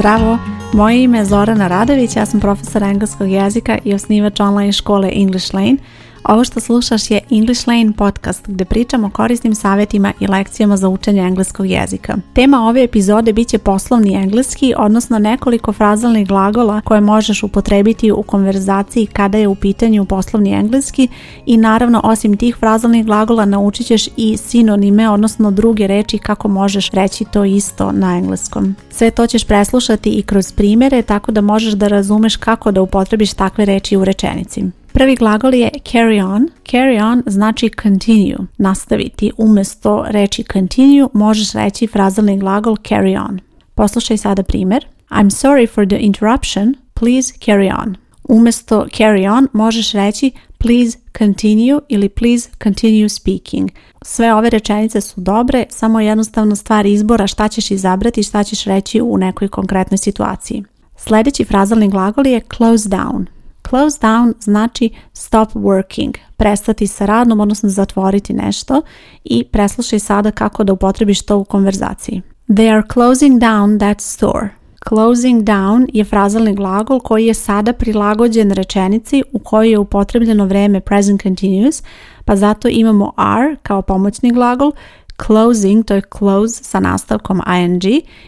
Zdravo, moje ime je Zorana Radović, ja sam profesor engleskog jezika i osnivač online škole English Lane, ovo što slušaš je English Lane podcast gdje pričamo o korisnim savjetima i lekcijama za učenje engleskog jezika. Tema ove epizode bit će poslovni engleski, odnosno nekoliko frazalnih glagola koje možeš upotrebiti u konverzaciji kada je u pitanju poslovni engleski i naravno osim tih frazalnih glagola naučit ćeš i sinonime, odnosno druge reči kako možeš reći to isto na engleskom. Sve to ćeš preslušati i kroz primjere tako da možeš da razumeš kako da upotrebiš takve reči u rečenici. Prvi glagol je carry on. Carry on znači continue, nastaviti. Umjesto reći continue možeš reći frazalni glagol carry on. Poslušaj sada primjer. I'm sorry for the interruption, please carry on. Umjesto carry on možeš reći please continue ili please continue speaking. Sve ove rečenice su dobre, samo jednostavno stvar izbora šta ćeš izabrati i šta ćeš reći u nekoj konkretnoj situaciji. Sljedeći frazalni glagol je close down. Close down znači stop working, prestati sa radom, odnosno zatvoriti nešto i preslušaj sada kako da upotrebiš to u konverzaciji. They are closing down that store. Closing down je frazalni glagol koji je sada prilagođen rečenici u kojoj je upotrebljeno vrijeme present continuous, pa zato imamo are kao pomoćni glagol closing, to je close sa nastavkom ing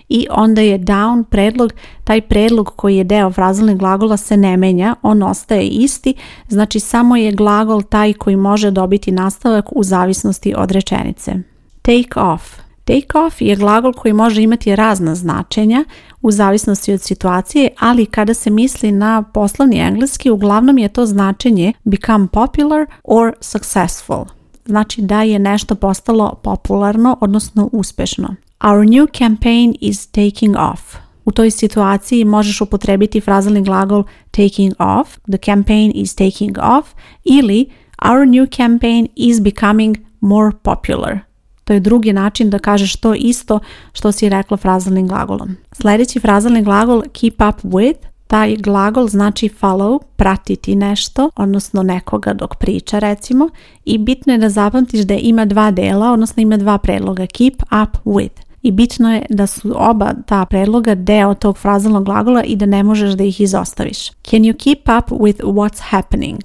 i onda je down predlog, taj predlog koji je deo frazilnih glagola se ne menja, on ostaje isti, znači samo je glagol taj koji može dobiti nastavak u zavisnosti od rečenice. Take off. Take off je glagol koji može imati razna značenja u zavisnosti od situacije, ali kada se misli na poslovni engleski, uglavnom je to značenje become popular or successful znači da je nešto postalo popularno, odnosno uspešno. Our new campaign is taking off. U toj situaciji možeš upotrebiti frazalni glagol taking off, the campaign is taking off ili our new campaign is becoming more popular. To je drugi način da kažeš to isto što si rekla frazalnim glagolom. Sljedeći frazalni glagol keep up with taj glagol znači follow, pratiti nešto, odnosno nekoga dok priča recimo i bitno je da zapamtiš da ima dva dela, odnosno ima dva predloga keep up with. I bitno je da su oba ta predloga deo tog frazalnog glagola i da ne možeš da ih izostaviš. Can you keep up with what's happening?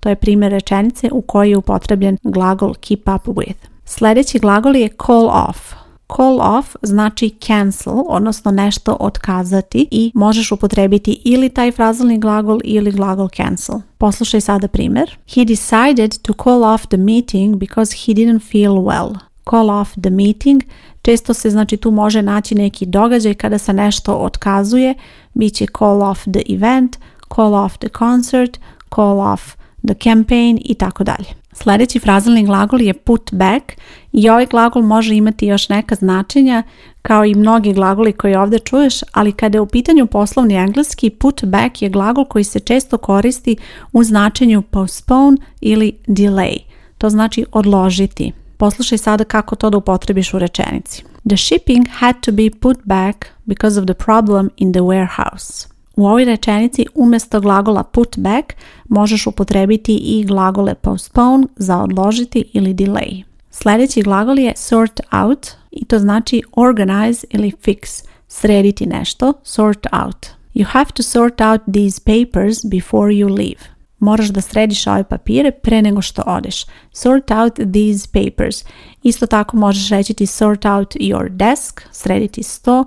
To je primjer rečenice u kojoj je upotrebljen glagol keep up with. Sljedeći glagol je call off. Call off znači cancel, odnosno nešto otkazati i možeš upotrebiti ili taj frazalni glagol ili glagol cancel. Poslušaj sada primjer. He decided to call off the meeting because he didn't feel well. Call off the meeting Često se znači tu može naći neki događaj kada se nešto otkazuje, Biće call off the event, call off the concert, call off the campaign i tako dalje. Sljedeći frazalni glagol je put back i ovaj glagol može imati još neka značenja kao i mnogi glagoli koji ovdje čuješ, ali kada je u pitanju poslovni engleski, put back je glagol koji se često koristi u značenju postpone ili delay. To znači odložiti. Poslušaj sada kako to da upotrebiš u rečenici. The shipping had to be put back because of the problem in the warehouse. U ovoj rečenici umjesto glagola put back možeš upotrebiti i glagole postpone za odložiti ili delay. Sljedeći glagol je sort out i to znači organize ili fix, srediti nešto, sort out. You have to sort out these papers before you leave. Moraš da središ ove papire pre nego što odeš. Sort out these papers. Isto tako možeš reći sort out your desk, srediti sto,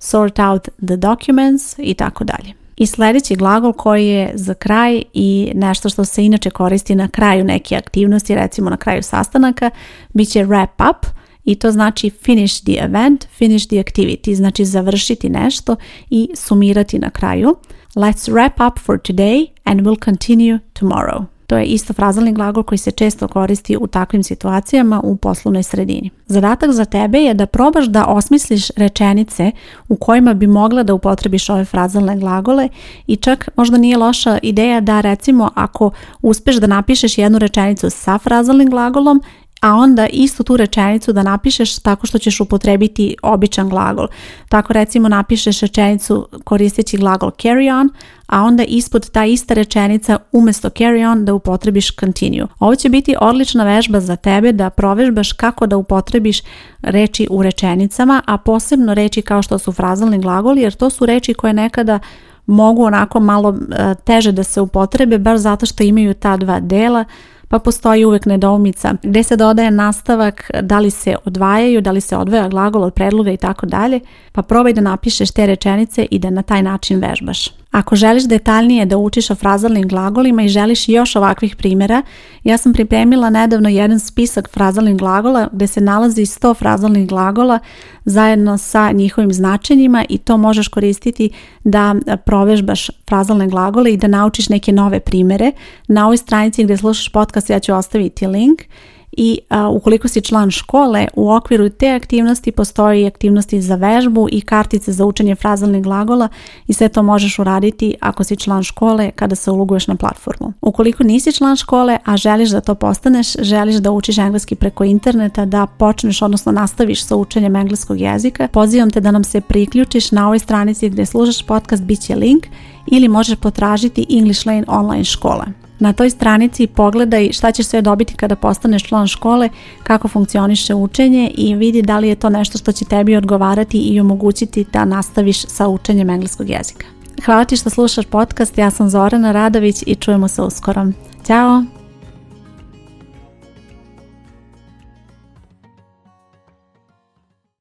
sort out the documents i tako dalje. I sljedeći glagol koji je za kraj i nešto što se inače koristi na kraju neke aktivnosti, recimo na kraju sastanaka, bit će wrap up i to znači finish the event, finish the activity, znači završiti nešto i sumirati na kraju. Let's wrap up for today and we'll continue tomorrow. To je isto frazalni glagol koji se često koristi u takvim situacijama u poslovnoj sredini. Zadatak za tebe je da probaš da osmisliš rečenice u kojima bi mogla da upotrebiš ove frazalne glagole i čak možda nije loša ideja da recimo ako uspeš da napišeš jednu rečenicu sa frazalnim glagolom a onda istu tu rečenicu da napišeš tako što ćeš upotrebiti običan glagol. Tako recimo napišeš rečenicu koristeći glagol carry on, a onda ispod ta ista rečenica umjesto carry on da upotrebiš continue. Ovo će biti odlična vežba za tebe da provežbaš kako da upotrebiš reči u rečenicama, a posebno reči kao što su frazalni glagoli jer to su reči koje nekada mogu onako malo e, teže da se upotrebe baš zato što imaju ta dva dela pa postoji uvek nedoumica gdje se dodaje nastavak, da li se odvajaju, da li se odvaja glagol od predloga i tako dalje, pa probaj da napišeš te rečenice i da na taj način vežbaš. Ako želiš detaljnije da učiš o frazalnim glagolima i želiš još ovakvih primjera, ja sam pripremila nedavno jedan spisak frazalnih glagola gdje se nalazi 100 frazalnih glagola zajedno sa njihovim značenjima i to možeš koristiti da provežbaš frazalne glagole i da naučiš neke nove primjere. Na ovoj stranici gdje slušaš podcast ja ću ostaviti link i a, ukoliko si član škole, u okviru te aktivnosti postoji i aktivnosti za vežbu i kartice za učenje frazalnih glagola i sve to možeš uraditi ako si član škole kada se uluguješ na platformu. Ukoliko nisi član škole, a želiš da to postaneš, želiš da učiš engleski preko interneta, da počneš odnosno nastaviš sa učenjem engleskog jezika, pozivam te da nam se priključiš na ovoj stranici gdje služaš podcast, bit će link ili možeš potražiti English Lane online škole. Na toj stranici pogledaj šta ćeš sve dobiti kada postaneš član škole, kako funkcioniše učenje i vidi da li je to nešto što će tebi odgovarati i omogućiti da nastaviš sa učenjem engleskog jezika. Hvala ti što slušaš podcast, ja sam Zorana Radović i čujemo se uskoro. Ćao!